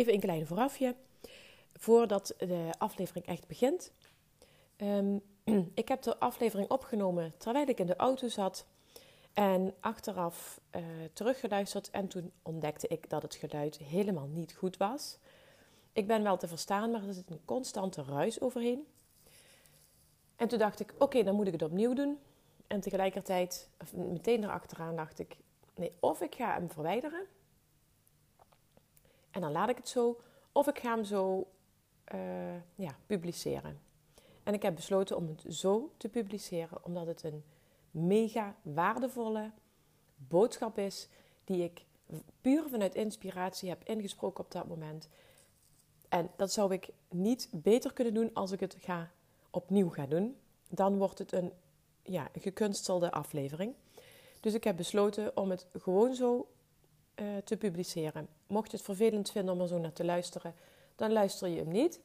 Even een kleine voorafje, voordat de aflevering echt begint. Ehm, ik heb de aflevering opgenomen terwijl ik in de auto zat en achteraf uh, teruggeluisterd. En toen ontdekte ik dat het geluid helemaal niet goed was. Ik ben wel te verstaan, maar er zit een constante ruis overheen. En toen dacht ik, oké, dan moet ik het opnieuw doen. En tegelijkertijd, meteen erachteraan dacht ik, nee, of ik ga hem verwijderen en dan laat ik het zo. Of ik ga hem zo uh, ja, publiceren. En ik heb besloten om het zo te publiceren, omdat het een mega waardevolle boodschap is die ik puur vanuit inspiratie heb ingesproken op dat moment. En dat zou ik niet beter kunnen doen als ik het ga, opnieuw ga doen. Dan wordt het een ja, gekunstelde aflevering. Dus ik heb besloten om het gewoon zo uh, te publiceren. Mocht je het vervelend vinden om er zo naar te luisteren, dan luister je hem niet.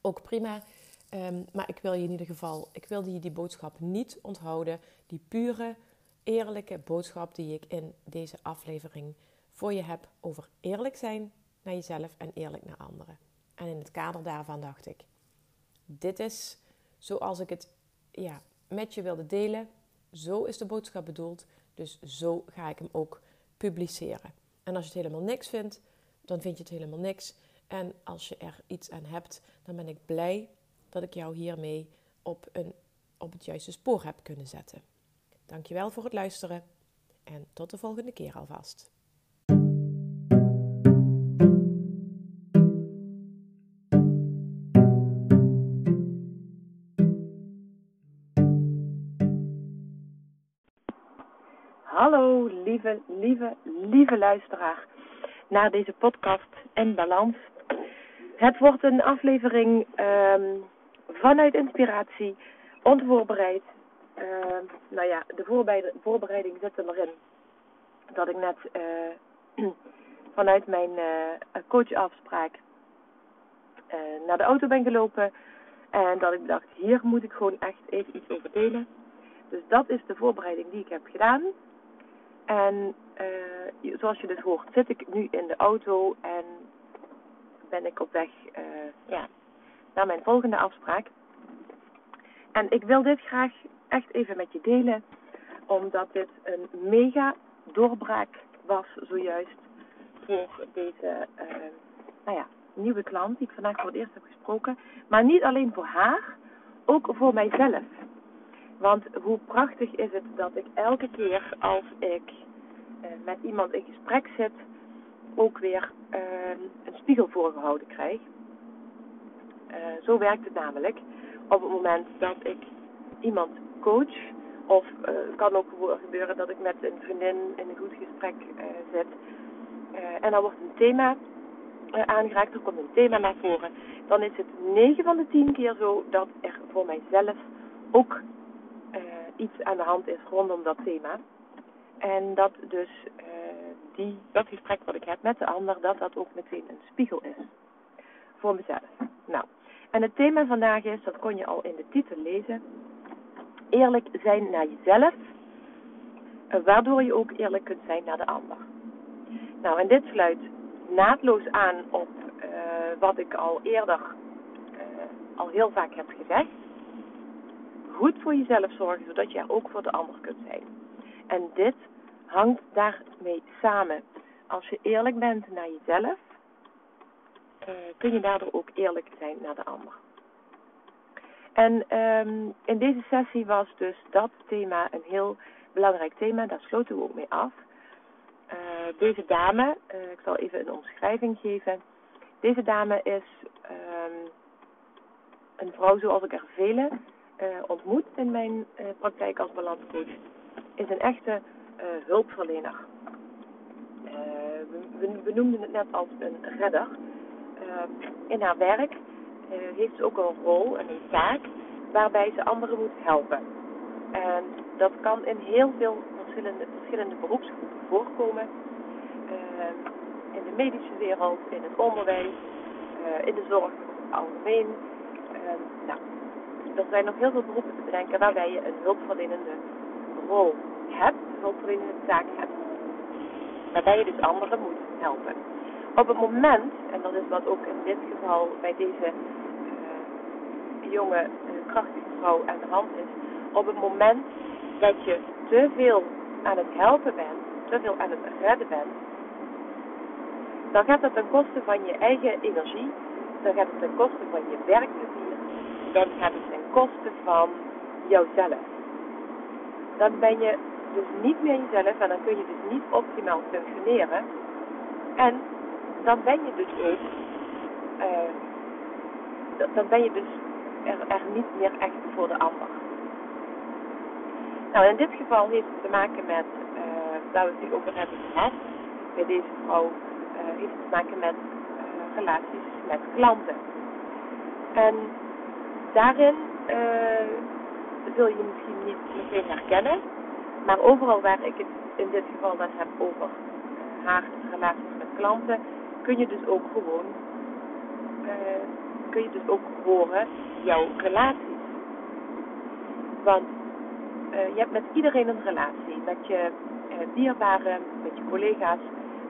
Ook prima. Um, maar ik wil je in ieder geval, ik wil je die boodschap niet onthouden. Die pure, eerlijke boodschap die ik in deze aflevering voor je heb over eerlijk zijn naar jezelf en eerlijk naar anderen. En in het kader daarvan dacht ik, dit is zoals ik het ja, met je wilde delen. Zo is de boodschap bedoeld. Dus zo ga ik hem ook publiceren. En als je het helemaal niks vindt, dan vind je het helemaal niks. En als je er iets aan hebt, dan ben ik blij dat ik jou hiermee op, een, op het juiste spoor heb kunnen zetten. Dankjewel voor het luisteren en tot de volgende keer alvast. Lieve, lieve, luisteraar naar deze podcast in balans. Het wordt een aflevering um, vanuit inspiratie, onvoorbereid. Uh, nou ja, de voorbereiding zit erin dat ik net uh, vanuit mijn uh, coachafspraak uh, naar de auto ben gelopen. En dat ik dacht, hier moet ik gewoon echt even iets over delen. Dus dat is de voorbereiding die ik heb gedaan. En uh, zoals je dus hoort, zit ik nu in de auto en ben ik op weg uh, ja, naar mijn volgende afspraak. En ik wil dit graag echt even met je delen, omdat dit een mega doorbraak was zojuist voor deze uh, nou ja, nieuwe klant die ik vandaag voor het eerst heb gesproken. Maar niet alleen voor haar, ook voor mijzelf. Want hoe prachtig is het dat ik elke keer als ik uh, met iemand in gesprek zit, ook weer uh, een spiegel voorgehouden krijg. Uh, zo werkt het namelijk. Op het moment dat ik iemand coach, of het kan ook gebeuren dat ik met een vriendin in een goed gesprek zit, en dan wordt een thema aangeraakt, er komt een thema naar voren, dan is het 9 van de 10 keer zo dat er voor mijzelf ook iets aan de hand is rondom dat thema. En dat dus uh, die, dat gesprek wat ik heb met de ander, dat dat ook meteen een spiegel is. Voor mezelf. Nou, en het thema vandaag is, dat kon je al in de titel lezen, eerlijk zijn naar jezelf, waardoor je ook eerlijk kunt zijn naar de ander. Nou, en dit sluit naadloos aan op uh, wat ik al eerder al heel vaak heb gezegd goed voor jezelf zorgen, zodat je er ook voor de ander kunt zijn. En dit hangt daarmee samen. Als je eerlijk bent naar jezelf, uh, kun je daardoor ook eerlijk zijn naar de ander. En um, in deze sessie was dus dat thema een heel belangrijk thema. Daar sloten we ook mee af. Uh, deze dame, uh, ik zal even een omschrijving geven. Deze dame is um, een vrouw zoals ik er vele ontmoet in mijn praktijk als balanscoach. Is een echte hulpverlener. We, we, noemden het net als een redder. in haar werk heeft ze ook een rol en een taak waarbij ze anderen moet helpen. En dat kan in heel veel verschillende, verschillende beroepsgroepen voorkomen. In de medische wereld, in het onderwijs, in de zorg algemeen. Nou, er zijn nog heel veel beroepen te bedenken waarbij je een hulpverlenende rol hebt, een hulpverlenende taak hebt. Waarbij je dus anderen moet helpen. Op het moment, en dat is wat ook in dit geval bij deze jonge, krachtige vrouw aan de hand is, op het moment dat je te veel aan het helpen bent, te veel aan het redden bent, dan gaat het ten koste van je eigen energie, dan gaat het ten koste van je werkplezier, dan gaat het ten koste van jouzelf. Dan ben je dus niet meer jezelf en dan kun je dus niet optimaal functioneren. En dan ben je dus ook, uh, dan ben je dus er, niet meer echt voor de ander. Nou, in dit geval heeft het te maken met, uh, waar we het nu over hebben gehad, bij deze vrouw uh, heeft het te maken met relaties met klanten. En daarin zul je misschien niet meteen herkennen, maar overal waar ik het in dit geval dan heb over relaties met klanten, kun je dus ook gewoon, kun je dus ook horen jouw relaties. Want uh, je hebt met iedereen een relatie. Met je uh, dierbaren, met je collega's,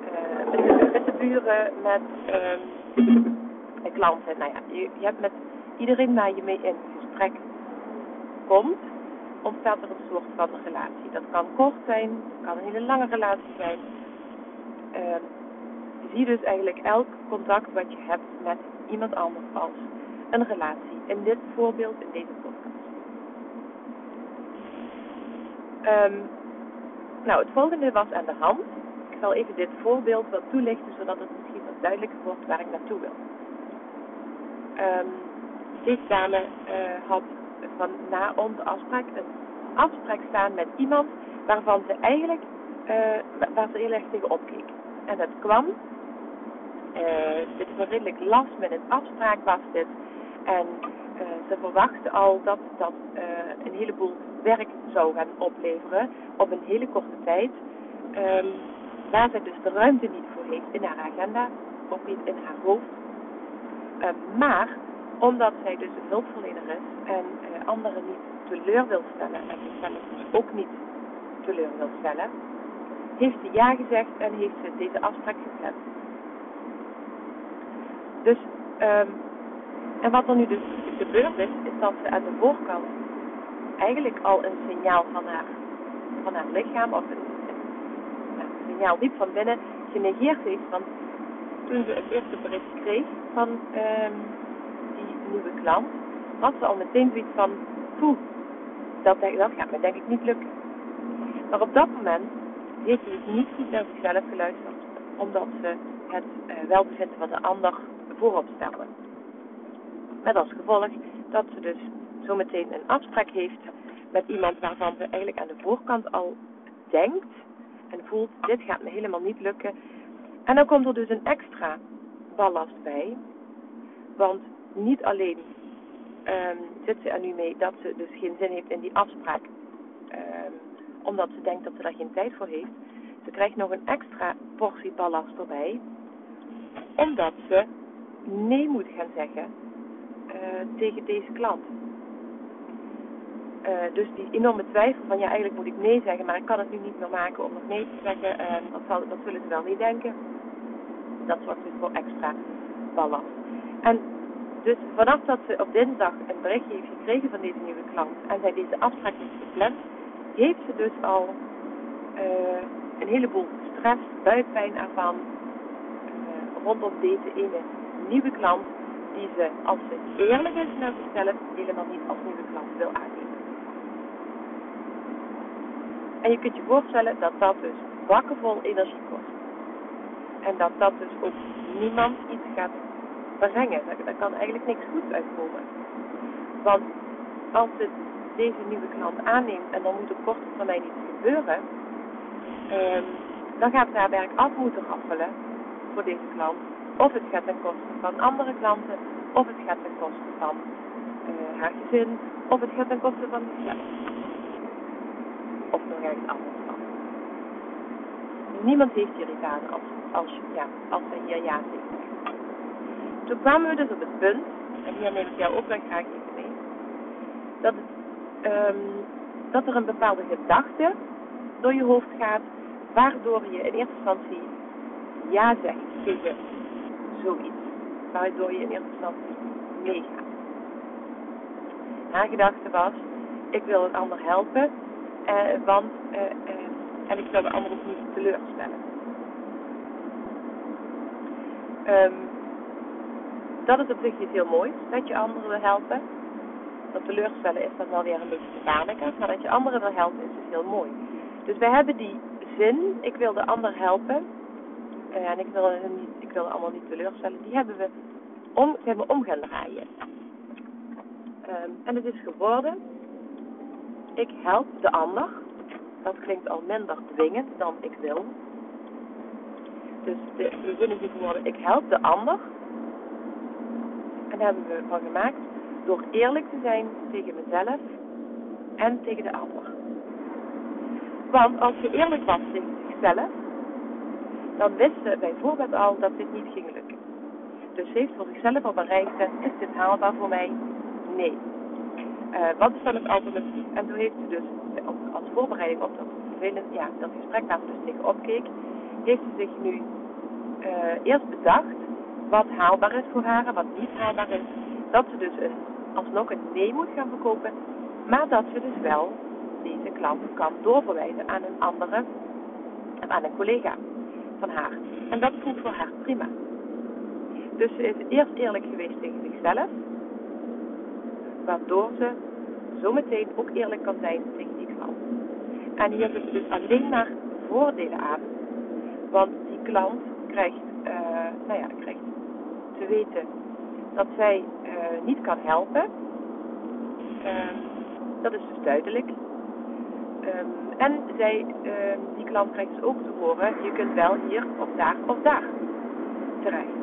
uh, met, de, met, de, buren, met uh, klanten. Nou ja, je, je, hebt met iedereen waar je mee in komt, ontstaat er een soort van relatie. Dat kan kort zijn, dat kan een hele lange relatie zijn. Ehm, zie dus eigenlijk elk contact wat je hebt met iemand anders als een relatie. In dit voorbeeld, in deze Um, nou, het volgende was aan de hand. Ik zal even dit voorbeeld wat toelichten, zodat het misschien wat duidelijker wordt waar ik naartoe wil. Um, deze dame uh, had van na onze afspraak een afspraak staan met iemand waarvan ze eigenlijk uh, waar ze heel erg tegen opkeek. En dat kwam, uh, dit was een redelijk last met een afspraak was dit. En ze verwachtte al dat dat een heleboel werk zou gaan opleveren op een hele korte tijd. Um, waar zij dus de ruimte niet voor heeft in haar agenda, ook niet in haar hoofd. Um, maar omdat zij dus een hulpverlener is en uh, anderen niet teleur wil stellen en zichzelf dus ook niet teleur wil stellen, heeft ze ja gezegd en heeft ze deze afspraak gepland. Dus, um, en wat er nu dus gebeurd is, is dat ze aan de voorkant eigenlijk al een signaal van haar, van haar lichaam, of een, signaal diep van binnen, genegeerd heeft. Want toen ze het eerste bericht kreeg van um, nieuwe klant, had ze al meteen zoiets van, poeh, dat, dat gaat me denk ik niet lukken. Maar op dat moment heeft ze dus niet goed naar zichzelf geluisterd, omdat ze het uh, welbevinden van de ander voorop stelde. Met als gevolg dat ze dus zometeen een afspraak heeft met iemand waarvan ze eigenlijk aan de voorkant al denkt en voelt, dit gaat me helemaal niet lukken. En dan komt er dus een extra ballast bij. Want niet alleen um, zit ze er nu mee dat ze dus geen zin heeft in die afspraak, um, omdat ze denkt dat ze daar geen tijd voor heeft. Ze krijgt nog een extra portie ballast erbij, omdat ze nee moet gaan zeggen uh, tegen deze klant. Uh, dus die enorme twijfel van ja, eigenlijk moet ik nee zeggen, maar ik kan het nu niet meer maken om nog nee te zeggen. Uh, dat, zal, dat zullen ze wel niet denken. Dat zorgt dus voor extra ballast. En dus vanaf dat ze op dinsdag een berichtje heeft gekregen van deze nieuwe klant en zij deze heeft gepland, heeft ze dus al eh, een heleboel stress, buikpijn ervan uh, rondom deze ene nieuwe klant die ze, als ze eerlijk is naar zichzelf, helemaal niet als nieuwe klant wil aannemen. En je kunt je voorstellen dat dat dus bakkenvol energie kost. En dat dat dus ook niemand iets gaat brengen. Daar, kan eigenlijk niks goeds uitkomen. Want als het deze nieuwe klant aanneemt en dan moet op korte termijn iets gebeuren, um, dan gaat haar werk af moeten raffelen voor deze klant. Of het gaat ten koste van andere klanten, of het gaat ten koste van uh, haar gezin, of het gaat ten koste van zichzelf. Of nog ergens anders van. Niemand heeft hier iets aan als, als, ja, als ze hier ja zegt. Toen kwamen we dus op het punt, en hier neem ik jou ook wel graag even mee, dat, het, um, dat er een bepaalde gedachte door je hoofd gaat, waardoor je in eerste instantie ja zegt tegen zoiets. Waardoor je in eerste instantie meegaat. Haar gedachte was, ik wil een ander helpen, eh, want, eh, eh, en ik wil de ander ook niet teleurstellen. Um, dat is op zich iets heel moois, dat je anderen wil helpen. Dat teleurstellen is dan wel weer een beetje gevaarlijker, maar dat je anderen wil helpen is dus heel mooi. Dus wij hebben die zin, ik wil de ander helpen, uh, en ik wil, niet, ik wil allemaal niet teleurstellen, die hebben we om, hebben om gaan draaien. Um, en het is geworden, ik help de ander. Dat klinkt al minder dwingend dan ik wil. Dus de, de zin is geworden, ik help de ander en daar hebben we van gemaakt door eerlijk te zijn tegen mezelf en tegen de ander. Want als je eerlijk was tegen zichzelf, dan wist ze bijvoorbeeld al dat dit niet ging lukken. Dus heeft voor zichzelf al bereikt, is dit haalbaar voor mij? Nee. Uh, wat is dan het alternatief? En toen heeft ze dus als voorbereiding op dat, ja, dat gesprek waar ze dus tegenop keek, heeft ze zich nu uh, eerst bedacht wat haalbaar is voor haar en wat niet haalbaar is. Dat ze dus een, alsnog een nee moet gaan verkopen, maar dat ze dus wel deze klant kan doorverwijzen aan een andere, aan een collega van haar. En dat voelt voor haar prima. Dus ze is eerst eerlijk geweest tegen zichzelf, waardoor ze zometeen ook eerlijk kan zijn tegen die klant. En hier zitten dus alleen maar voordelen aan, want die klant krijgt, uh, nou ja, krijgt te weten dat zij uh, niet kan helpen. Um, dat is dus duidelijk. Um, en zij, uh, die klant krijgt dus ook te horen, je kunt wel hier of daar of daar terecht.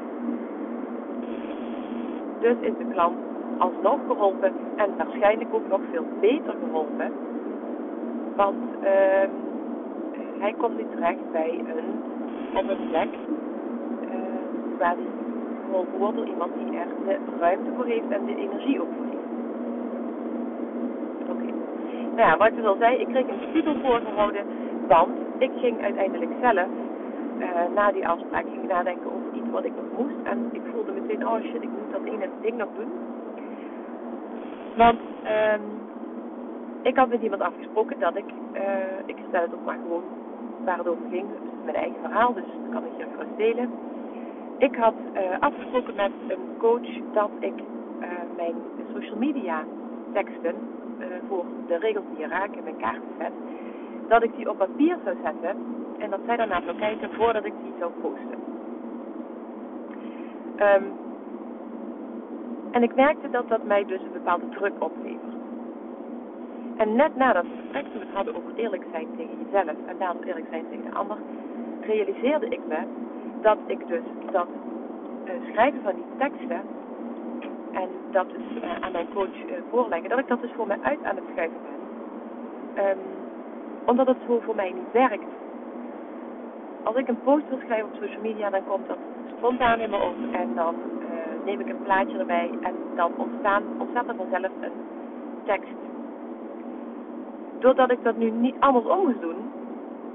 Dus is de klant alsnog geholpen en waarschijnlijk ook nog veel beter geholpen. Want uh, hij komt nu terecht bij een, op plek uh, waar hij door iemand die er de ruimte voor heeft en de energie ook voor heeft. Oké. Nou ja, wat ik al zei, ik kreeg een titel voorgehouden, want ik ging uiteindelijk zelf uh, na die afspraak ging nadenken over iets wat ik nog moest. En ik voelde meteen, oh shit, ik moet dat ene ding nog doen. Want um, ik had met iemand afgesproken dat ik, uh, ik stel het ook maar gewoon waar het over ging. Mijn eigen verhaal, dus dat kan ik hier gerust delen. Ik had uh, afgesproken met een coach dat ik uh, mijn social media teksten uh, voor de regels die je raken in mijn kaarten zet, dat ik die op papier zou zetten en dat zij daarna zou kijken voordat ik die zou posten. Um, en ik merkte dat dat mij dus een bepaalde druk oplevert. En net na dat gesprek, toen we het hadden over eerlijk zijn tegen jezelf en daardoor eerlijk zijn tegen de ander, realiseerde ik me dat ik dus dat uh, schrijven van die teksten en dat dus uh, aan mijn coach uh, voorleggen, dat ik dat dus voor mij uit aan het schrijven ben. Um, omdat het zo voor mij niet werkt. Als ik een post wil schrijven op social media, dan komt dat spontaan in me op en dan neem ik een plaatje erbij en dan ontstaan, ontstaat er vanzelf een tekst. Doordat ik dat nu niet andersom moest doen,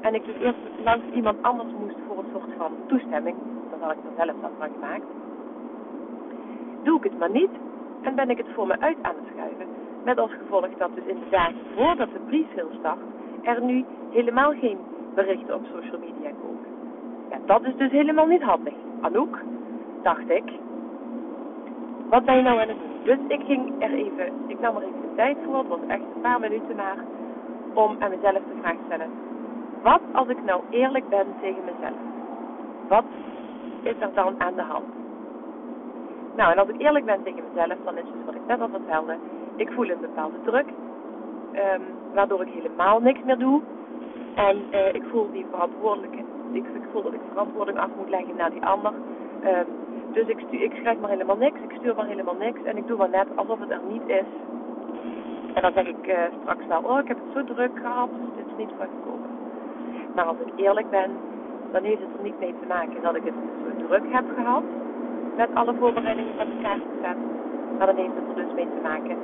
en ik dus eerst langs iemand anders moest voor een soort van toestemming, dan had ik er zelf dat van gemaakt, doe ik het maar niet en ben ik het voor me uit aan het schuiven. Met als gevolg dat dus inderdaad voordat de pre-sale start, er nu helemaal geen berichten op social media komen. Ja, dat is dus helemaal niet handig. Anouk, dacht ik, wat ben je nou aan het doen? Dus ik ging er even, ik nam er even de tijd voor, het was echt een paar minuten maar, om aan mezelf de vraag te stellen. Wat als ik nou eerlijk ben tegen mezelf? Wat is er dan aan de hand? Nou, en als ik eerlijk ben tegen mezelf, dan is het wat ik net al vertelde. Ik voel een bepaalde druk, um, waardoor ik helemaal niks meer doe. En uh, ik voel die verantwoordelijke, ik, voel dat ik verantwoording af moet leggen naar die ander. Um, dus ik, ik schrijf maar helemaal niks, ik stuur maar helemaal niks en ik doe maar net alsof het er niet is. En dan zeg ik uh, straks wel, oh ik heb het zo druk gehad, dus dit is niet gekomen. Maar als ik eerlijk ben, dan heeft het er niet mee te maken dat ik het zo druk heb gehad met alle voorbereidingen van elkaar gezet. Maar dan heeft het er dus mee te maken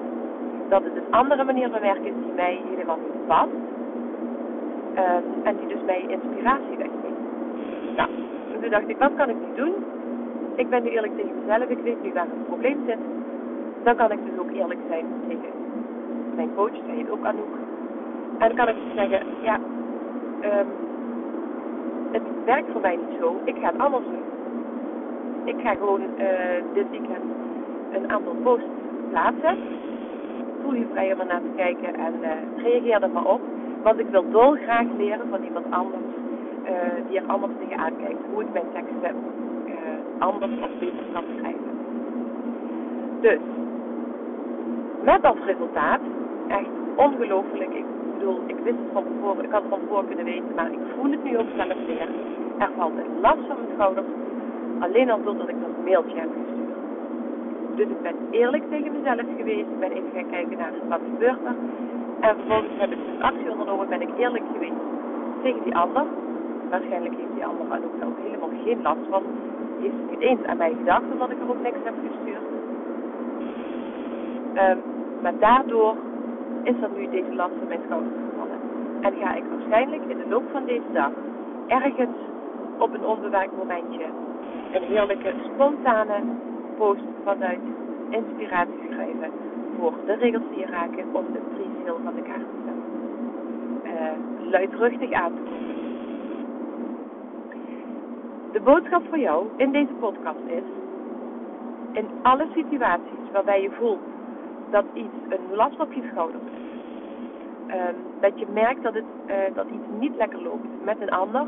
dat het een andere manier van werken is die mij helemaal niet past. Um, en die dus mij inspiratie weggeeft. Nou, en toen dacht ik, wat kan ik nu doen? Ik ben nu eerlijk tegen mezelf, ik weet nu waar het probleem zit. Dan kan ik dus ook eerlijk zijn tegen mijn coach, zij heet ook Anouk. En dan kan ik zeggen, ja, um, het werkt voor mij niet zo, ik ga het anders doen. Ik ga gewoon uh, dit weekend een aantal posts plaatsen. Voel je vrij om er naar te kijken en uh, reageer er maar op. Want ik wil dolgraag leren van iemand anders uh, die er anders tegenaan kijkt. Hoe ik mijn teksten anders of beter kan schrijven. Dus, met als resultaat, echt ongelooflijk. Ik ik wist het van tevoren, ik had het van tevoren kunnen weten, maar ik voel het nu ook zelf weer. Er valt een last van mijn schouders, alleen al doordat ik dat mailtje heb gestuurd. Dus ik ben eerlijk tegen mezelf geweest, ben even gaan kijken naar wat gebeurt er. En vervolgens heb ik dus actie ondernomen, ben ik eerlijk geweest tegen die ander. Waarschijnlijk heeft die ander ook wel helemaal geen last van heeft het niet eens aan mij gedacht, omdat ik er ook niks heb gestuurd. Um, maar daardoor is er nu deze last van mijn schouders. En ga ik waarschijnlijk in de loop van deze dag ergens op een onbewaakt momentje een heerlijke spontane post vanuit inspiratie schrijven voor de regels die je raken om de pre van de kaart te zetten. Uh, luidruchtig aan te komen. De boodschap voor jou in deze podcast is: in alle situaties waarbij je voelt dat iets een last op je schouder is, um, dat je merkt dat, het, uh, dat iets niet lekker loopt met een ander,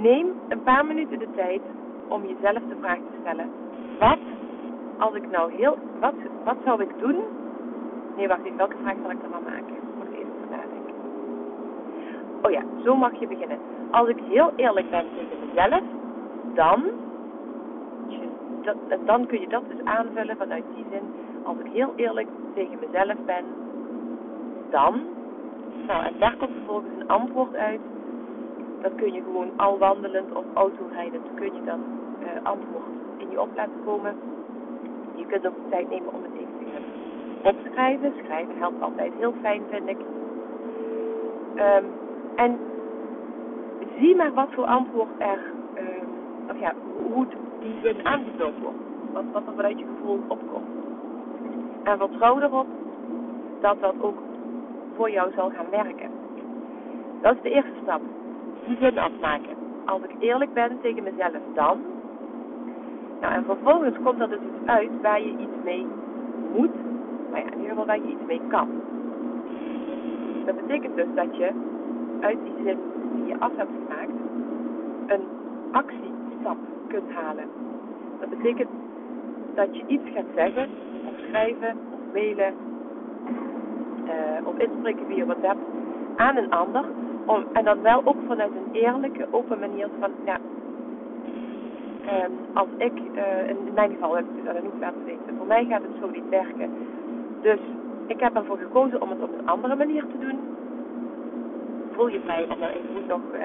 neem een paar minuten de tijd om jezelf de vraag te stellen: wat als ik nou heel, wat, wat zou ik doen? Nee, wacht even, welke vraag zal ik dan maar maken? Moet ik even nadenken. Oh ja, zo mag je beginnen als ik heel eerlijk ben tegen mezelf, dan, dat, dan kun je dat dus aanvullen vanuit die zin. Als ik heel eerlijk tegen mezelf ben, dan, nou en daar komt vervolgens een antwoord uit. Dat kun je gewoon al wandelend of autorijdend, kun je dan uh, antwoord in je op laten komen. Je kunt ook de tijd nemen om het even te gaan opschrijven. Schrijven helpt altijd heel fijn, vind ik. Um, en zie maar wat voor antwoord er, uh, of ja, hoe die zin aangevuld wordt. Wat, wat er vanuit je gevoel opkomt. En vertrouw erop dat dat ook voor jou zal gaan werken. Dat is de eerste stap. Die zin afmaken. Als ik eerlijk ben tegen mezelf, dan. Nou, en vervolgens komt er dus iets uit waar je iets mee moet. Maar ja, in ieder geval waar je iets mee kan. Dat betekent dus dat je uit die zin die je af hebt gemaakt, een actiestap kunt halen. Dat betekent dat je iets gaat zeggen, of schrijven, of mailen, uh, of inspreken via WhatsApp aan een ander. Om, en dan wel ook vanuit een eerlijke, open manier van, ja, um, als ik, uh, in mijn geval heb ik het aan niet laten weten, voor mij gaat het zo niet werken. Dus ik heb ervoor gekozen om het op een andere manier te doen voel je vrij om er even nog uh,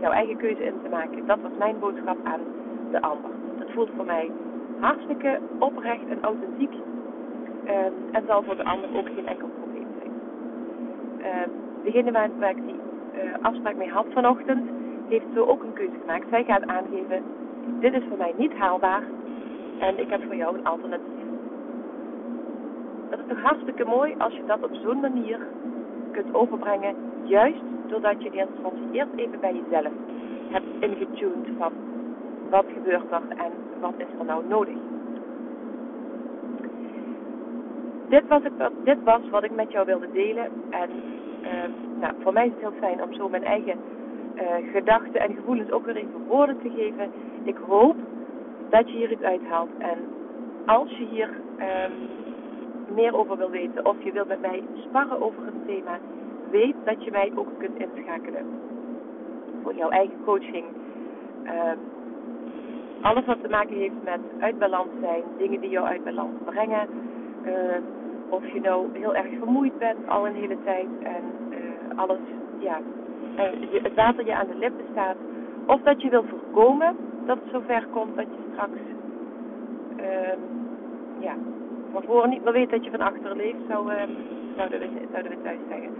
jouw eigen keuze in te maken. Dat was mijn boodschap aan de ander. Dat voelt voor mij hartstikke oprecht en authentiek. Uh, en zal voor de ander ook geen enkel probleem zijn. Uh, degene waar, waar ik die uh, afspraak mee had vanochtend, heeft zo ook een keuze gemaakt. Zij gaat aangeven, dit is voor mij niet haalbaar en ik heb voor jou een alternatief. Dat is toch hartstikke mooi als je dat op zo'n manier kunt overbrengen juist doordat je eerste instantie eerst even bij jezelf hebt ingetuned van wat gebeurt er en wat is er nou nodig. Dit was, het, dit was wat ik met jou wilde delen. En uh, nou, voor mij is het heel fijn om zo mijn eigen uh, gedachten en gevoelens ook weer even woorden te geven. Ik hoop dat je hier iets uithaalt. En als je hier um, meer over wil weten of je wilt met mij sparren over een thema, weet dat je mij ook kunt inschakelen voor jouw eigen coaching. Uh, alles wat te maken heeft met uit balans zijn, dingen die jou uit balans brengen. Uh, of je nou heel erg vermoeid bent al een hele tijd en uh, alles, ja, uh, het water je aan de lippen staat. Of dat je wil voorkomen dat het zover komt dat je straks, uh, ja, van voren niet meer weet dat je van achteren leeft, zou, uh, zouden, we, zouden we thuis zeggen.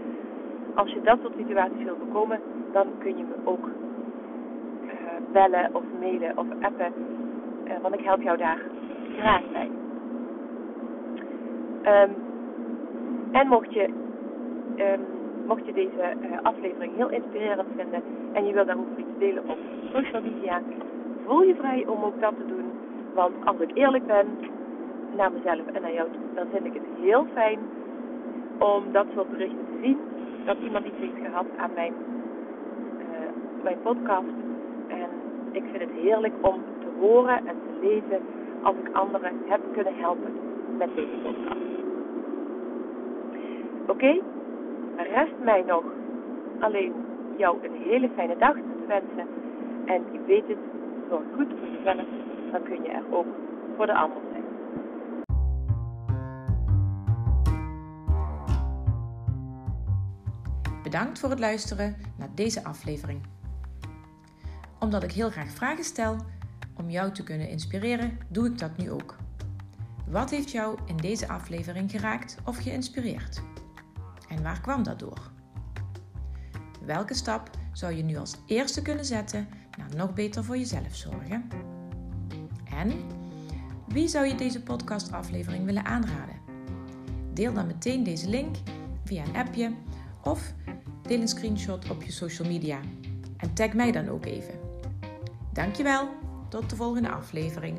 Als je dat soort situaties wil voorkomen, dan kun je me ook bellen of mailen of appen, want ik help jou daar graag bij. Um, en mocht je, um, mocht je deze uh, aflevering heel inspirerend vinden en je wil daarover iets delen op social media, voel je vrij om ook dat te doen. Want als ik eerlijk ben naar mezelf en naar jou dan vind ik het heel fijn om dat soort berichten te zien. Dat iemand iets heeft gehad aan mijn, uh, mijn podcast. En ik vind het heerlijk om te horen en te lezen als ik anderen heb kunnen helpen met deze podcast. Oké, rest mij nog alleen jou een hele fijne dag te wensen. En je weet het, zorg goed voor jezelf, dan kun je er ook voor de ander zijn. Bedankt voor het luisteren naar deze aflevering. Omdat ik heel graag vragen stel om jou te kunnen inspireren, doe ik dat nu ook. Wat heeft jou in deze aflevering geraakt of geïnspireerd? En waar kwam dat door? Welke stap zou je nu als eerste kunnen zetten naar nog beter voor jezelf zorgen? En wie zou je deze podcastaflevering willen aanraden? Deel dan meteen deze link via een appje of deel een screenshot op je social media. En tag mij dan ook even. Dankjewel, tot de volgende aflevering.